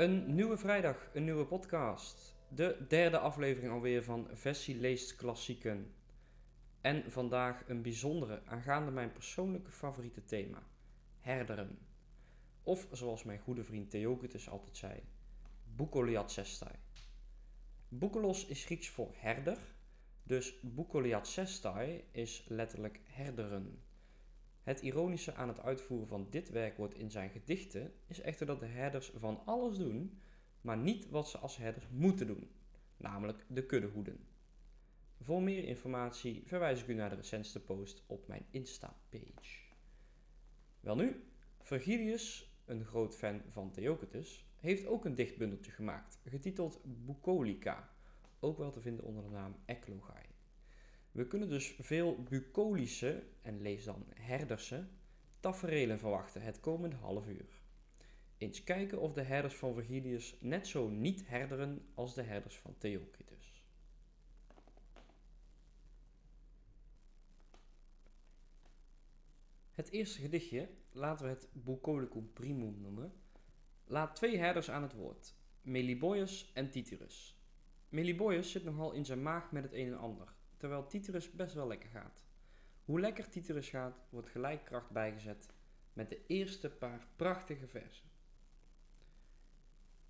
Een nieuwe vrijdag, een nieuwe podcast. De derde aflevering alweer van Vessie leest klassieken. En vandaag een bijzondere aangaande mijn persoonlijke favoriete thema: herderen. Of zoals mijn goede vriend Theocritus altijd zei: Boukoliatsestai. Boukolos is Grieks voor herder, dus Boukoliatsestai is letterlijk herderen. Het ironische aan het uitvoeren van dit werkwoord in zijn gedichten is echter dat de herders van alles doen, maar niet wat ze als herders moeten doen, namelijk de kudde hoeden. Voor meer informatie verwijs ik u naar de recentste post op mijn Insta-page. Welnu, Virgilius, een groot fan van Theocritus, heeft ook een dichtbundeltje gemaakt, getiteld Bucolica, ook wel te vinden onder de naam Eclogai. We kunnen dus veel bucolische, en lees dan herderse, taferelen verwachten het komende half uur. Eens kijken of de herders van Virgilius net zo niet herderen als de herders van Theocritus. Het eerste gedichtje, laten we het Bucolicum primum noemen, laat twee herders aan het woord, Meliboeus en Tityrus. Meliboeus zit nogal in zijn maag met het een en ander terwijl Tityrus best wel lekker gaat. Hoe lekker Tityrus gaat, wordt gelijk kracht bijgezet met de eerste paar prachtige versen.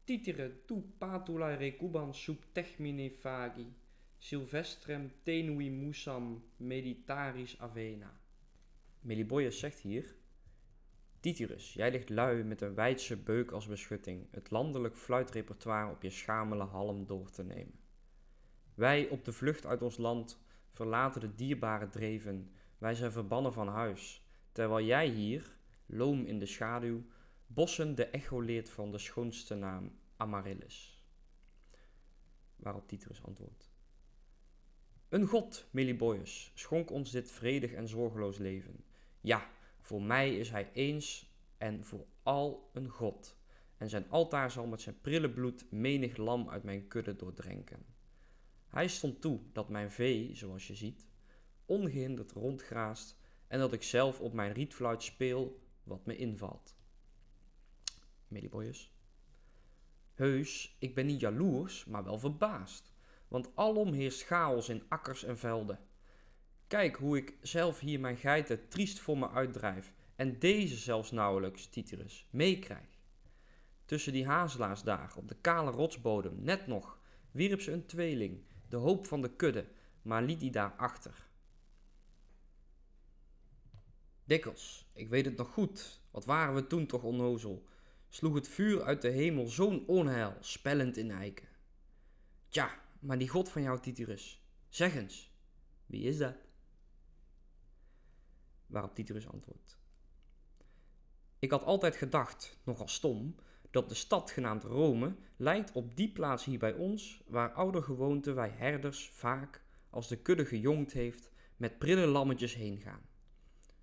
Titere tu patula recuban sub techmine fagi, silvestrem tenui musam meditaris avena. Meliboeus zegt hier, Tityrus, jij ligt lui met een wijdse beuk als beschutting, het landelijk fluitrepertoire op je schamele halm door te nemen. Wij op de vlucht uit ons land verlaten de dierbare dreven, wij zijn verbannen van huis, terwijl jij hier, loom in de schaduw, bossen de echo leert van de schoonste naam, Amaryllis. Waarop Titus antwoordt. Een god, Meliboeus, schonk ons dit vredig en zorgeloos leven. Ja, voor mij is hij eens en voor al een god, en zijn altaar zal met zijn prille bloed menig lam uit mijn kudde doordrenken. Hij stond toe dat mijn vee, zoals je ziet, ongehinderd rondgraast en dat ik zelf op mijn rietfluit speel wat me invalt. Meliboyus. Heus, ik ben niet jaloers, maar wel verbaasd, want alom heerst chaos in akkers en velden. Kijk hoe ik zelf hier mijn geiten triest voor me uitdrijf en deze zelfs nauwelijks, Tityrus, meekrijg. Tussen die hazelaarsdagen op de kale rotsbodem, net nog, wierp ze een tweeling de hoop van de kudde, maar liet die daar achter. Dikkels, ik weet het nog goed, wat waren we toen toch onnozel, sloeg het vuur uit de hemel zo'n onheil, spellend in eiken. Tja, maar die god van jou, Tityrus, zeg eens, wie is dat? Waarop Tityrus antwoordt. Ik had altijd gedacht, nogal stom, dat de stad genaamd Rome lijkt op die plaats hier bij ons, waar oude gewoonte wij herders vaak, als de kudde gejongd heeft, met prille lammetjes heen gaan.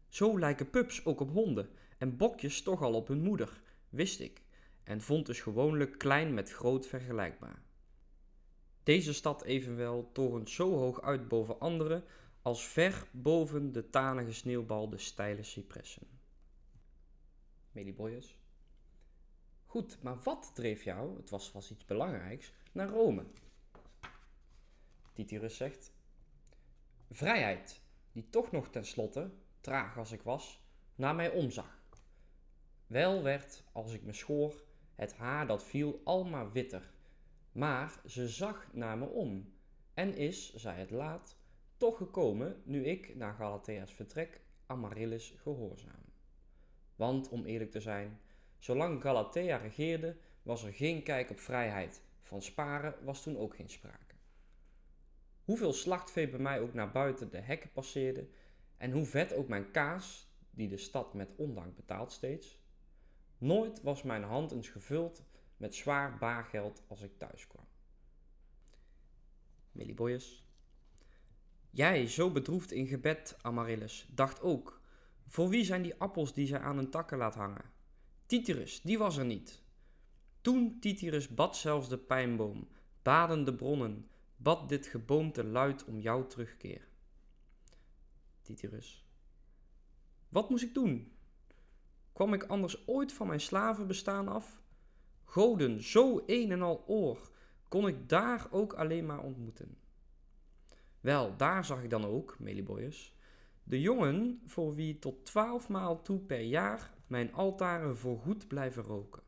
Zo lijken pups ook op honden en bokjes toch al op hun moeder, wist ik, en vond dus gewoonlijk klein met groot vergelijkbaar. Deze stad evenwel torent zo hoog uit boven andere, als ver boven de tanige sneeuwbal de steile cipressen. Meliboyus. Goed, maar wat dreef jou, het was vast iets belangrijks, naar Rome? Tityrus zegt: Vrijheid, die toch nog tenslotte, traag als ik was, naar mij omzag. Wel werd, als ik me schoor, het haar dat viel al maar witter, maar ze zag naar me om en is, zij het laat, toch gekomen nu ik, na Galathea's vertrek, Amaryllis gehoorzaam. Want om eerlijk te zijn, zolang Galatea regeerde, was er geen kijk op vrijheid. Van sparen was toen ook geen sprake. Hoeveel slachtvee bij mij ook naar buiten de hekken passeerde, en hoe vet ook mijn kaas, die de stad met ondank betaalt steeds, nooit was mijn hand eens gevuld met zwaar baargeld als ik thuis kwam. Meliboyus. Jij, zo bedroefd in gebed, Amaryllis, dacht ook voor wie zijn die appels die zij aan hun takken laat hangen? Tityrus, die was er niet. Toen Tityrus bad zelfs de pijnboom, baden de bronnen, bad dit geboomte luid om jouw terugkeer. Tityrus. Wat moest ik doen? Kwam ik anders ooit van mijn slavenbestaan af? Goden, zo een en al oor, kon ik daar ook alleen maar ontmoeten. Wel, daar zag ik dan ook, Meliboyus, de jongen voor wie tot twaalf maal toe per jaar mijn altaren voorgoed blijven roken.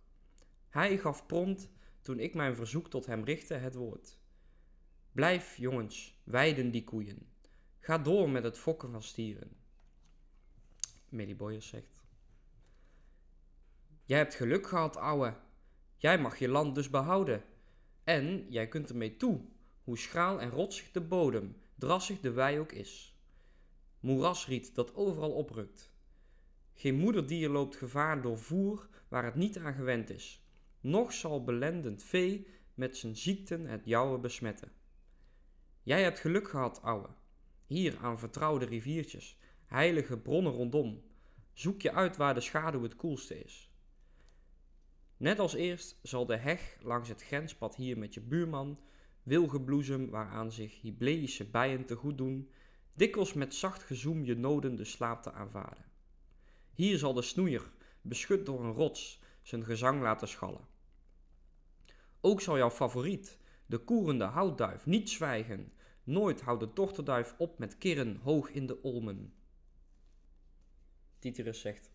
Hij gaf prompt, toen ik mijn verzoek tot hem richtte, het woord. Blijf, jongens, weiden die koeien. Ga door met het fokken van stieren. Meliboyus zegt. Jij hebt geluk gehad, ouwe. Jij mag je land dus behouden. En jij kunt ermee toe, hoe schraal en rotsig de bodem, drassig de wei ook is. Moerasriet dat overal oprukt. Geen moederdier loopt gevaar door voer waar het niet aan gewend is. Nog zal belendend vee met zijn ziekten het jouwe besmetten. Jij hebt geluk gehad, ouwe. Hier aan vertrouwde riviertjes, heilige bronnen rondom. Zoek je uit waar de schaduw het koelste is. Net als eerst zal de heg langs het grenspad hier met je buurman, wilgebloesem waaraan zich Hybleïsche bijen te goed doen, dikwijls met zacht gezoem je noden de slaap te aanvaarden. Hier zal de snoeier, beschut door een rots, zijn gezang laten schallen. Ook zal jouw favoriet, de koerende houtduif, niet zwijgen. Nooit houdt de dochterduif op met kirren hoog in de olmen. Tityrus zegt: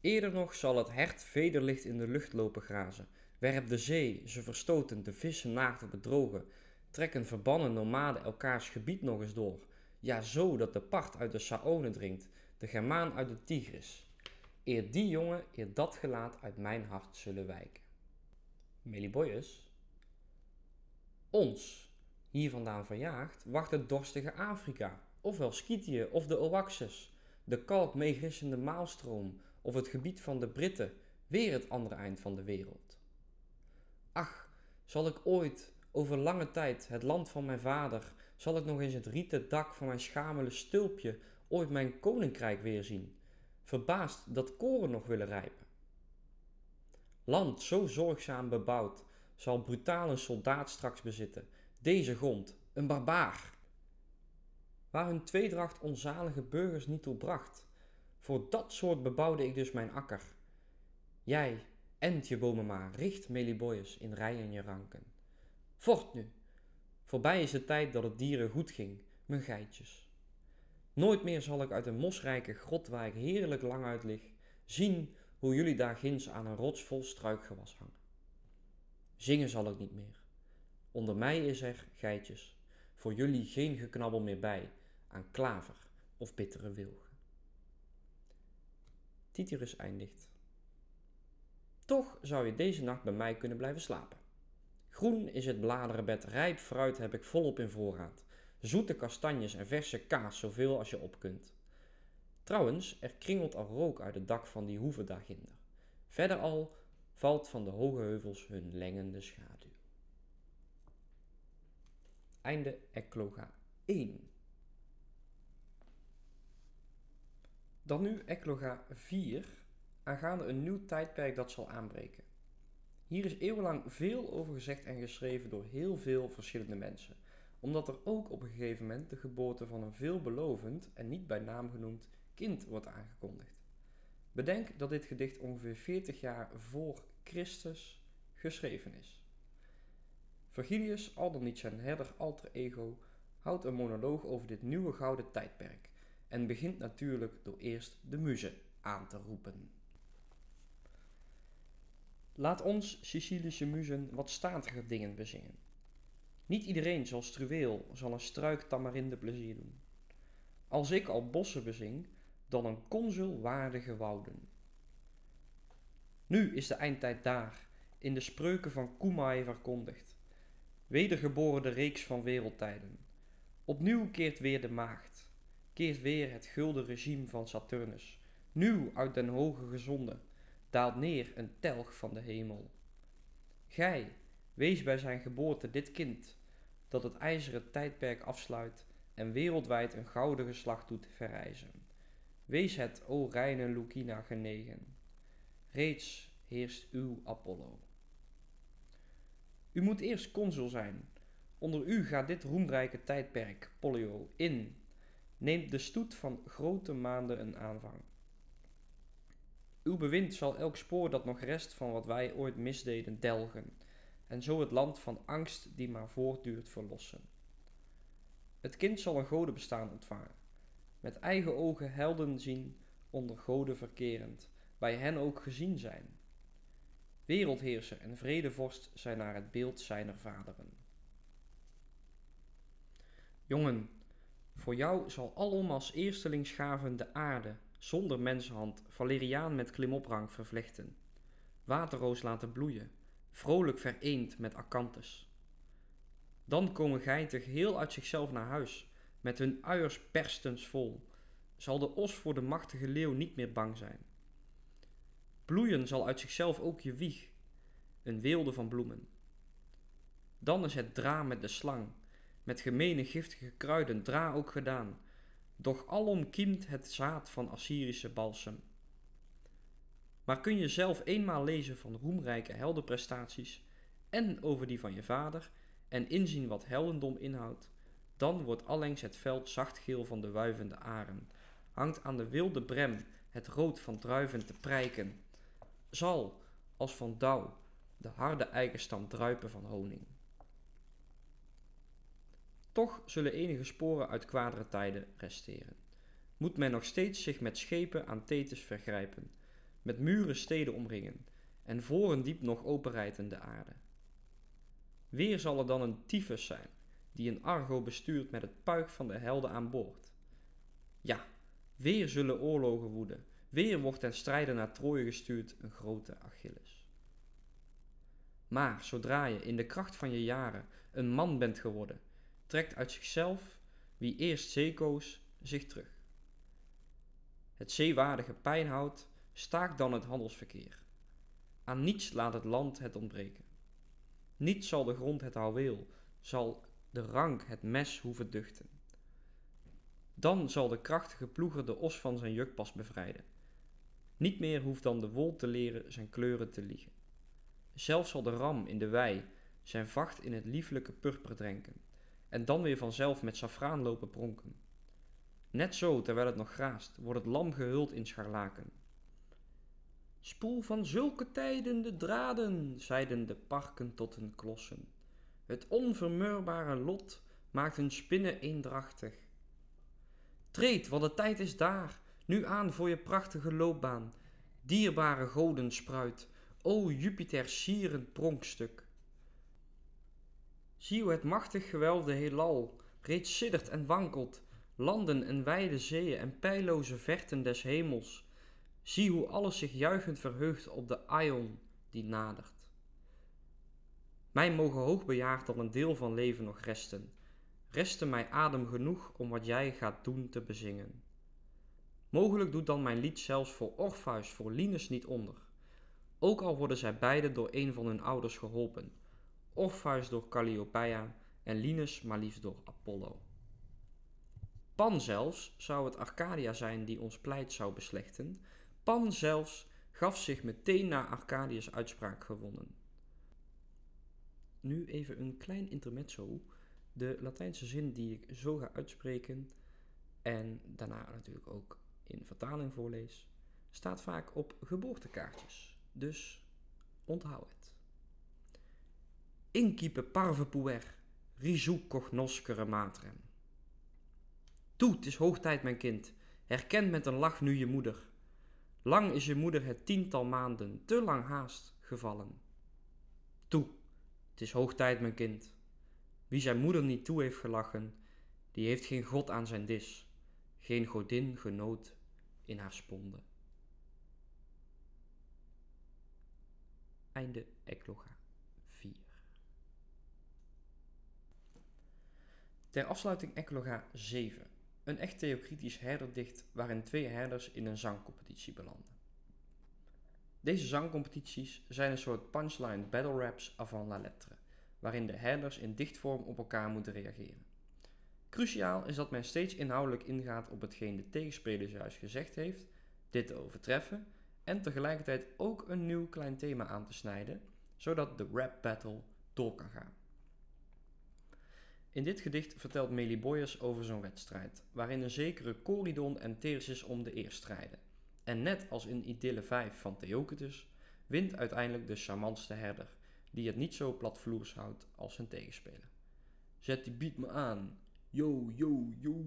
Eerder nog zal het hert vederlicht in de lucht lopen grazen. Werp de zee, ze verstoten, de vissen naakten bedrogen. Trekken verbannen nomaden elkaars gebied nog eens door. Ja, zo dat de part uit de Saone dringt, de Germaan uit de Tigris. Eer die jongen, eer dat gelaat uit mijn hart zullen wijken. Meliboyus. Ons, hier vandaan verjaagd, wacht het dorstige Afrika, ofwel Skythië of de Oaxus, de kalk meegrissende maalstroom, of het gebied van de Britten, weer het andere eind van de wereld. Ach, zal ik ooit, over lange tijd, het land van mijn vader, zal ik nog eens het rieten dak van mijn schamele stulpje ooit mijn koninkrijk weerzien, verbaasd dat koren nog willen rijpen. Land zo zorgzaam bebouwd, zal brutaal een soldaat straks bezitten, deze grond, een barbaar. Waar hun tweedracht onzalige burgers niet toe bracht, voor dat soort bebouwde ik dus mijn akker. Jij, ent je bomen maar, richt Meliboyus in rijen je ranken. Voort nu, voorbij is de tijd dat het dieren goed ging, mijn geitjes. Nooit meer zal ik uit een mosrijke grot waar ik heerlijk lang uit lig, zien hoe jullie daar ginds aan een rots vol struikgewas hangen. Zingen zal ik niet meer. Onder mij is er, geitjes, voor jullie geen geknabbel meer bij aan klaver of bittere wilgen. Tityrus eindigt. Toch zou je deze nacht bij mij kunnen blijven slapen. Groen is het bladerenbed, rijp fruit heb ik volop in voorraad. Zoete kastanjes en verse kaas, zoveel als je op kunt. Trouwens, er kringelt al rook uit het dak van die hoeve daarginder. Verder al valt van de hoge heuvels hun lengende schaduw. Einde Ecloga 1. Dan nu Ecloga 4, aangaande een nieuw tijdperk dat zal aanbreken. Hier is eeuwenlang veel over gezegd en geschreven door heel veel verschillende mensen, omdat er ook op een gegeven moment de geboorte van een veelbelovend en niet bij naam genoemd kind wordt aangekondigd. Bedenk dat dit gedicht ongeveer 40 jaar voor Christus geschreven is. Virgilius, al dan niet zijn herder alter ego, houdt een monoloog over dit nieuwe gouden tijdperk en begint natuurlijk door eerst de muze aan te roepen. Laat ons, Sicilische muzen, wat statiger dingen bezingen. Niet iedereen zoals Struweel zal een struik tamarinde plezier doen. Als ik al bossen bezing, dan een consul waardige wouden. Nu is de eindtijd daar, in de spreuken van Kumai verkondigd. Wedergeboren de reeks van wereldtijden. Opnieuw keert weer de maagd, keert weer het gulden regime van Saturnus. Nieuw uit den hoge gezonde, daalt neer een telg van de hemel. Gij, wees bij zijn geboorte dit kind, dat het ijzeren tijdperk afsluit en wereldwijd een gouden geslacht doet verrijzen. Wees het, o reine Lucina, genegen. Reeds heerst uw Apollo. U moet eerst consul zijn. Onder u gaat dit roemrijke tijdperk, Pollio, in. Neemt de stoet van grote maanden een aanvang. Uw bewind zal elk spoor dat nog rest van wat wij ooit misdeden delgen, en zo het land van angst die maar voortduurt verlossen. Het kind zal een godenbestaan ontvangen, met eigen ogen helden zien, onder goden verkerend, bij hen ook gezien zijn. Wereldheerser en vredevorst zijn naar het beeld zijner vaderen. Jongen, voor jou zal alom als eerstelingsgaven de aarde, zonder mensenhand, valeriaan met klimoprang vervlechten, waterroos laten bloeien, vrolijk vereend met akanthus. Dan komen geiten geheel uit zichzelf naar huis, met hun uiers perstens vol, zal de os voor de machtige leeuw niet meer bang zijn. Bloeien zal uit zichzelf ook je wieg, een weelde van bloemen. Dan is het dra met de slang, met gemene giftige kruiden dra ook gedaan, doch alom kiemt het zaad van Assyrische balsem. Maar kun je zelf eenmaal lezen van roemrijke heldenprestaties en over die van je vader en inzien wat heldendom inhoudt, dan wordt allengs het veld zachtgeel van de wuivende aren, hangt aan de wilde brem het rood van druiven te prijken, zal, als van dauw, de harde eikenstam druipen van honing. Toch zullen enige sporen uit kwadere tijden resteren. Moet men nog steeds zich met schepen aan Thetis vergrijpen, met muren steden omringen, en voren diep nog openrijten de aarde. Weer zal er dan een tyfus zijn, die een argo bestuurt met het puik van de helden aan boord. Ja, weer zullen oorlogen woeden, weer wordt ten strijde naar Troje gestuurd een grote Achilles. Maar zodra je in de kracht van je jaren een man bent geworden, trekt uit zichzelf, wie eerst zeekoos, zich terug. Het zeewaardige pijnhout staakt dan het handelsverkeer. Aan niets laat het land het ontbreken. Niet zal de grond het houweel, zal de rank het mes hoeven duchten. Dan zal de krachtige ploeger de os van zijn jukpas bevrijden. Niet meer hoeft dan de wol te leren zijn kleuren te liegen. Zelfs zal de ram in de wei zijn vacht in het lieflijke purper drenken en dan weer vanzelf met safraan lopen pronken. Net zo, terwijl het nog graast, wordt het lam gehuld in scharlaken. Spoel van zulke tijden de draden, zeiden de parken tot hun klossen. Het onvermurbare lot maakt hun spinnen eendrachtig. Treed, want de tijd is daar, nu aan voor je prachtige loopbaan. Dierbare goden spruit, o Jupiter sierend pronkstuk. Zie hoe het machtig gewelfde heelal reeds siddert en wankelt, landen en wijde zeeën en pijloze verten des hemels. Zie hoe alles zich juichend verheugt op de Aion die nadert. Mij mogen hoogbejaard al een deel van leven nog resten. Resten mij adem genoeg om wat jij gaat doen te bezingen. Mogelijk doet dan mijn lied zelfs voor Orpheus, voor Linus niet onder. Ook al worden zij beide door een van hun ouders geholpen, Orpheus door Calliopeia en Linus maar liefst door Apollo. Pan zelfs zou het Arcadia zijn die ons pleit zou beslechten. Pan zelfs gaf zich meteen na Arcadius uitspraak gewonnen. Nu even een klein intermezzo. De Latijnse zin die ik zo ga uitspreken en daarna natuurlijk ook in vertaling voorlees, staat vaak op geboortekaartjes. Dus onthoud het. Incipe parve puer, risu cognoscere matrem. Toe, het is hoog tijd, mijn kind. Herken met een lach nu je moeder. Lang is je moeder het tiental maanden, te lang haast, gevallen. Toe, het is hoog tijd, mijn kind. Wie zijn moeder niet toe heeft gelachen, die heeft geen God aan zijn dis, geen godin genoot in haar sponde. Einde Ecloga 4. Ter afsluiting Ecloga 7. Een echt theocritisch herderdicht waarin twee herders in een zangcompetitie belanden. Deze zangcompetities zijn een soort punchline battle raps avant la lettre, waarin de herders in dichtvorm op elkaar moeten reageren. Cruciaal is dat men steeds inhoudelijk ingaat op hetgeen de tegenspeler juist gezegd heeft, dit te overtreffen en tegelijkertijd ook een nieuw klein thema aan te snijden, zodat de rap battle door kan gaan. In dit gedicht vertelt Meliboeus over zo'n wedstrijd, waarin een zekere Corydon en Thersias om de eer strijden. En net als in Idylle 5 van Theocritus, wint uiteindelijk de charmantste herder, die het niet zo platvloers houdt als zijn tegenspeler. Zet die beat me aan. Yo, yo, yo.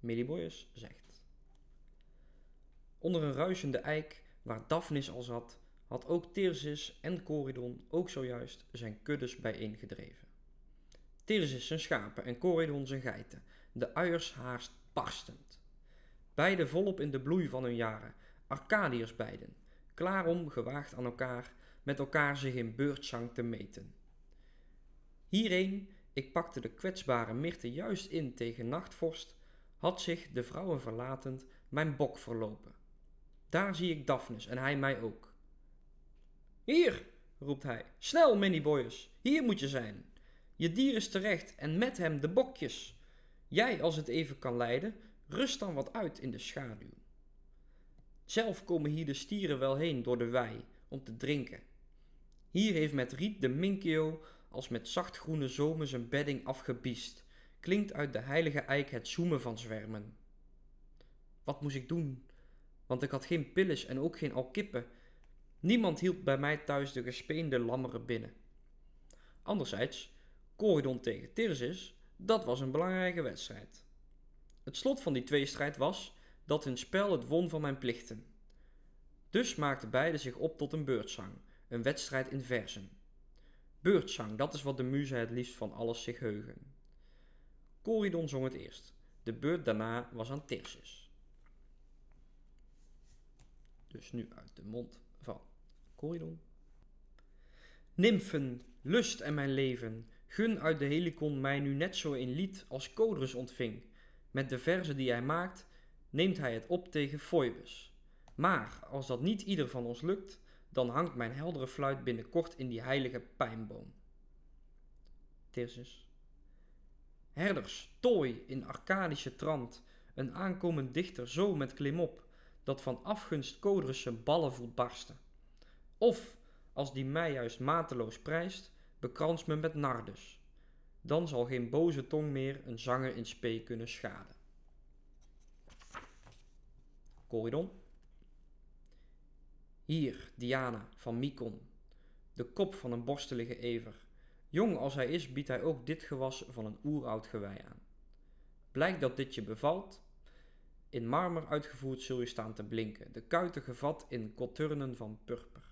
Boyers zegt. Onder een ruisende eik waar Daphnis al zat, had ook Tirsis en Corydon ook zojuist zijn kuddes bijeengedreven. Tirsis zijn schapen en Corydon zijn geiten, de uiers haast barstend. Beide volop in de bloei van hun jaren, Arcadiërs beiden, klaarom gewaagd aan elkaar, met elkaar zich in beurtzang te meten. Hierheen, ik pakte de kwetsbare Mirte juist in tegen nachtvorst, had zich de vrouwen verlatend mijn bok verlopen. Daar zie ik Daphnis en hij mij ook. Hier, roept hij, snel, Minnie hier moet je zijn. Je dier is terecht en met hem de bokjes. Jij, als het even kan leiden, rust dan wat uit in de schaduw. Zelf komen hier de stieren wel heen door de wei om te drinken. Hier heeft met riet de minkio als met zachtgroene zomen zijn bedding afgebiest, klinkt uit de heilige eik het zoemen van zwermen. Wat moest ik doen? Want ik had geen pilles en ook geen alkippen. Niemand hield bij mij thuis de gespeende lammeren binnen. Anderzijds, Corydon tegen Tirsis, dat was een belangrijke wedstrijd. Het slot van die tweestrijd was dat hun spel het won van mijn plichten. Dus maakten beiden zich op tot een beurtzang, een wedstrijd in verzen. Beurtzang, dat is wat de muze het liefst van alles zich heugen. Corydon zong het eerst. De beurt daarna was aan Tirsis. Dus nu uit de mond Corydon. Nymfen, lust en mijn leven, gun uit de helikon mij nu net zo in lied als Codrus ontving. Met de verzen die hij maakt, neemt hij het op tegen Phoebus. Maar als dat niet ieder van ons lukt, dan hangt mijn heldere fluit binnenkort in die heilige pijnboom. Tirsus. Herders, tooi in Arcadische trant, een aankomend dichter zo met klimop, dat van afgunst Codrus zijn ballen voelt barsten. Of, als die mij juist mateloos prijst, bekrans me met nardus. Dan zal geen boze tong meer een zanger in spee kunnen schaden. Corydon. Hier, Diana van Mykon, de kop van een borstelige ever. Jong als hij is, biedt hij ook dit gewas van een oeroud gewei aan. Blijkt dat dit je bevalt, in marmer uitgevoerd zul je staan te blinken, de kuiten gevat in koturnen van purper.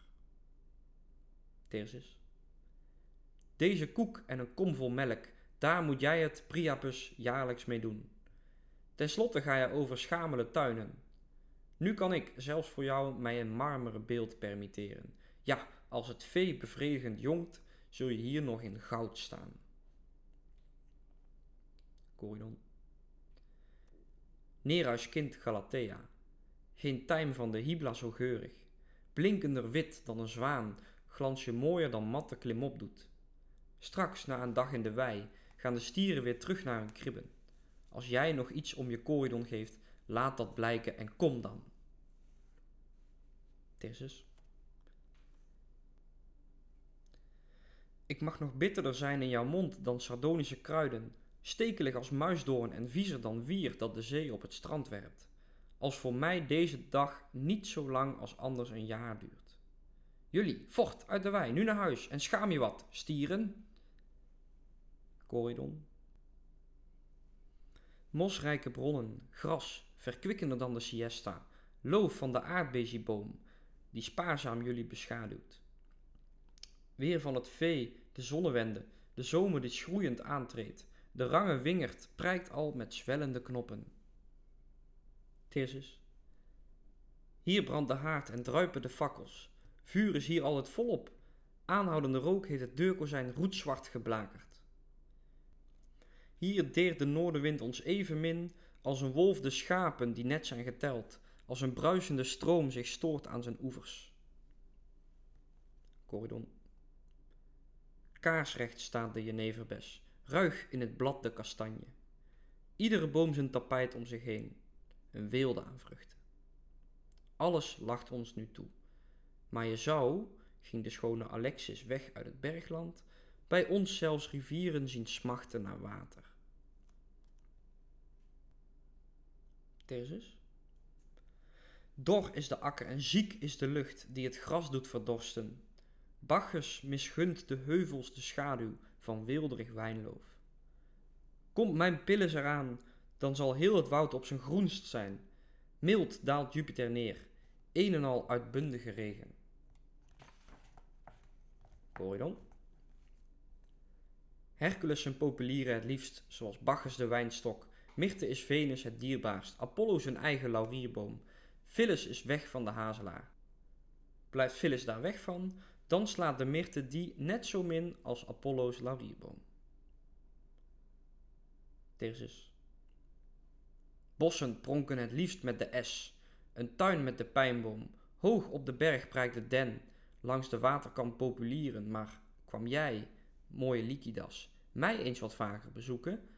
Deze koek en een kom vol melk, daar moet jij het Priapus jaarlijks mee doen. Ten slotte ga je over schamele tuinen, nu kan ik zelfs voor jou mij een marmeren beeld permitteren. Ja, als het vee bevredigend jongt, zul je hier nog in goud staan. Corydon. Nereus kind Galatea, geen tijm van de hybla zo geurig, blinkender wit dan een zwaan, glans je mooier dan matte klimop doet. Straks, na een dag in de wei, gaan de stieren weer terug naar hun kribben. Als jij nog iets om je Corydon geeft, laat dat blijken en kom dan. Thesis. Ik mag nog bitterder zijn in jouw mond dan sardonische kruiden, stekelig als muisdoorn en viezer dan wier dat de zee op het strand werpt, als voor mij deze dag niet zo lang als anders een jaar duurt. Jullie, vocht uit de wei, nu naar huis en schaam je wat, stieren. Corydon. Mosrijke bronnen, gras, verkwikkender dan de siesta, loof van de aardbezieboom, die spaarzaam jullie beschaduwt. Weer van het vee de zonnewende, de zomer die schroeiend aantreedt, de range wingerd prijkt al met zwellende knoppen. Thesis. Hier brandt de haard en druipen de fakkels. Vuur is hier al het volop. Aanhoudende rook heeft het deurkozijn roetzwart geblakerd. Hier deert de noordenwind ons evenmin als een wolf de schapen die net zijn geteld, als een bruisende stroom zich stoort aan zijn oevers. Corridon. Kaarsrecht staat de jeneverbes, ruig in het blad de kastanje. Iedere boom zijn tapijt om zich heen, een weelde aan vruchten. Alles lacht ons nu toe. Maar je zou, ging de schone Alexis weg uit het bergland, bij ons zelfs rivieren zien smachten naar water. Thesis? Dor is de akker en ziek is de lucht die het gras doet verdorsten. Bacchus misgunt de heuvels de schaduw van weelderig wijnloof. Komt mijn pilles eraan, dan zal heel het woud op zijn groenst zijn. Mild daalt Jupiter neer, een en al uitbundige regen. Hercules zijn populieren het liefst, zoals Bacchus de wijnstok. Myrte is Venus het dierbaarst, Apollo zijn eigen laurierboom. Phyllis is weg van de hazelaar. Blijft Phyllis daar weg van, dan slaat de Myrte die net zo min als Apollo's laurierboom. Thesis. Bossen pronken het liefst met de S, een tuin met de pijnboom. Hoog op de berg prijkt de den, langs de waterkant populieren. Maar kwam jij, mooie Likidas, mij eens wat vaker bezoeken,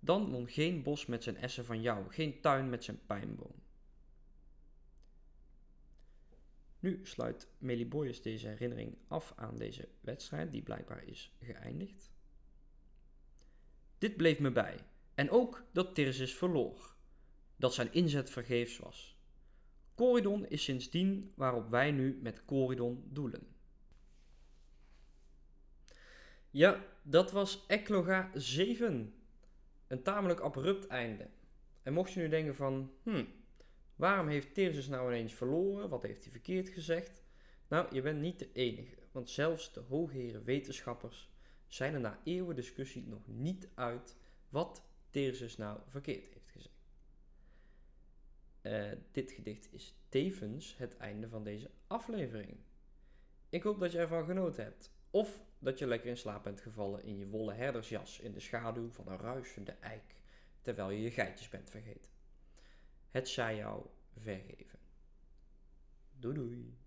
dan won geen bos met zijn essen van jou, geen tuin met zijn pijnboom. Nu sluit Meliboeus deze herinnering af aan deze wedstrijd, die blijkbaar is geëindigd. Dit bleef me bij, en ook dat Tirsus verloor, dat zijn inzet vergeefs was. Corydon is sindsdien waarop wij nu met Corydon doelen. Ja, dat was Ecloga 7. Een tamelijk abrupt einde. En mocht je nu denken van, hmm, waarom heeft Tirsus nou ineens verloren? Wat heeft hij verkeerd gezegd? Nou, je bent niet de enige, want zelfs de hoogheren wetenschappers zijn er na eeuwen discussie nog niet uit wat Tirsus nou verkeerd heeft. Uh, dit gedicht is tevens het einde van deze aflevering. Ik hoop dat je ervan genoten hebt. Of dat je lekker in slaap bent gevallen in je wollen herdersjas in de schaduw van een ruisende eik, terwijl je je geitjes bent vergeten. Het zij jou vergeven. Doei doei.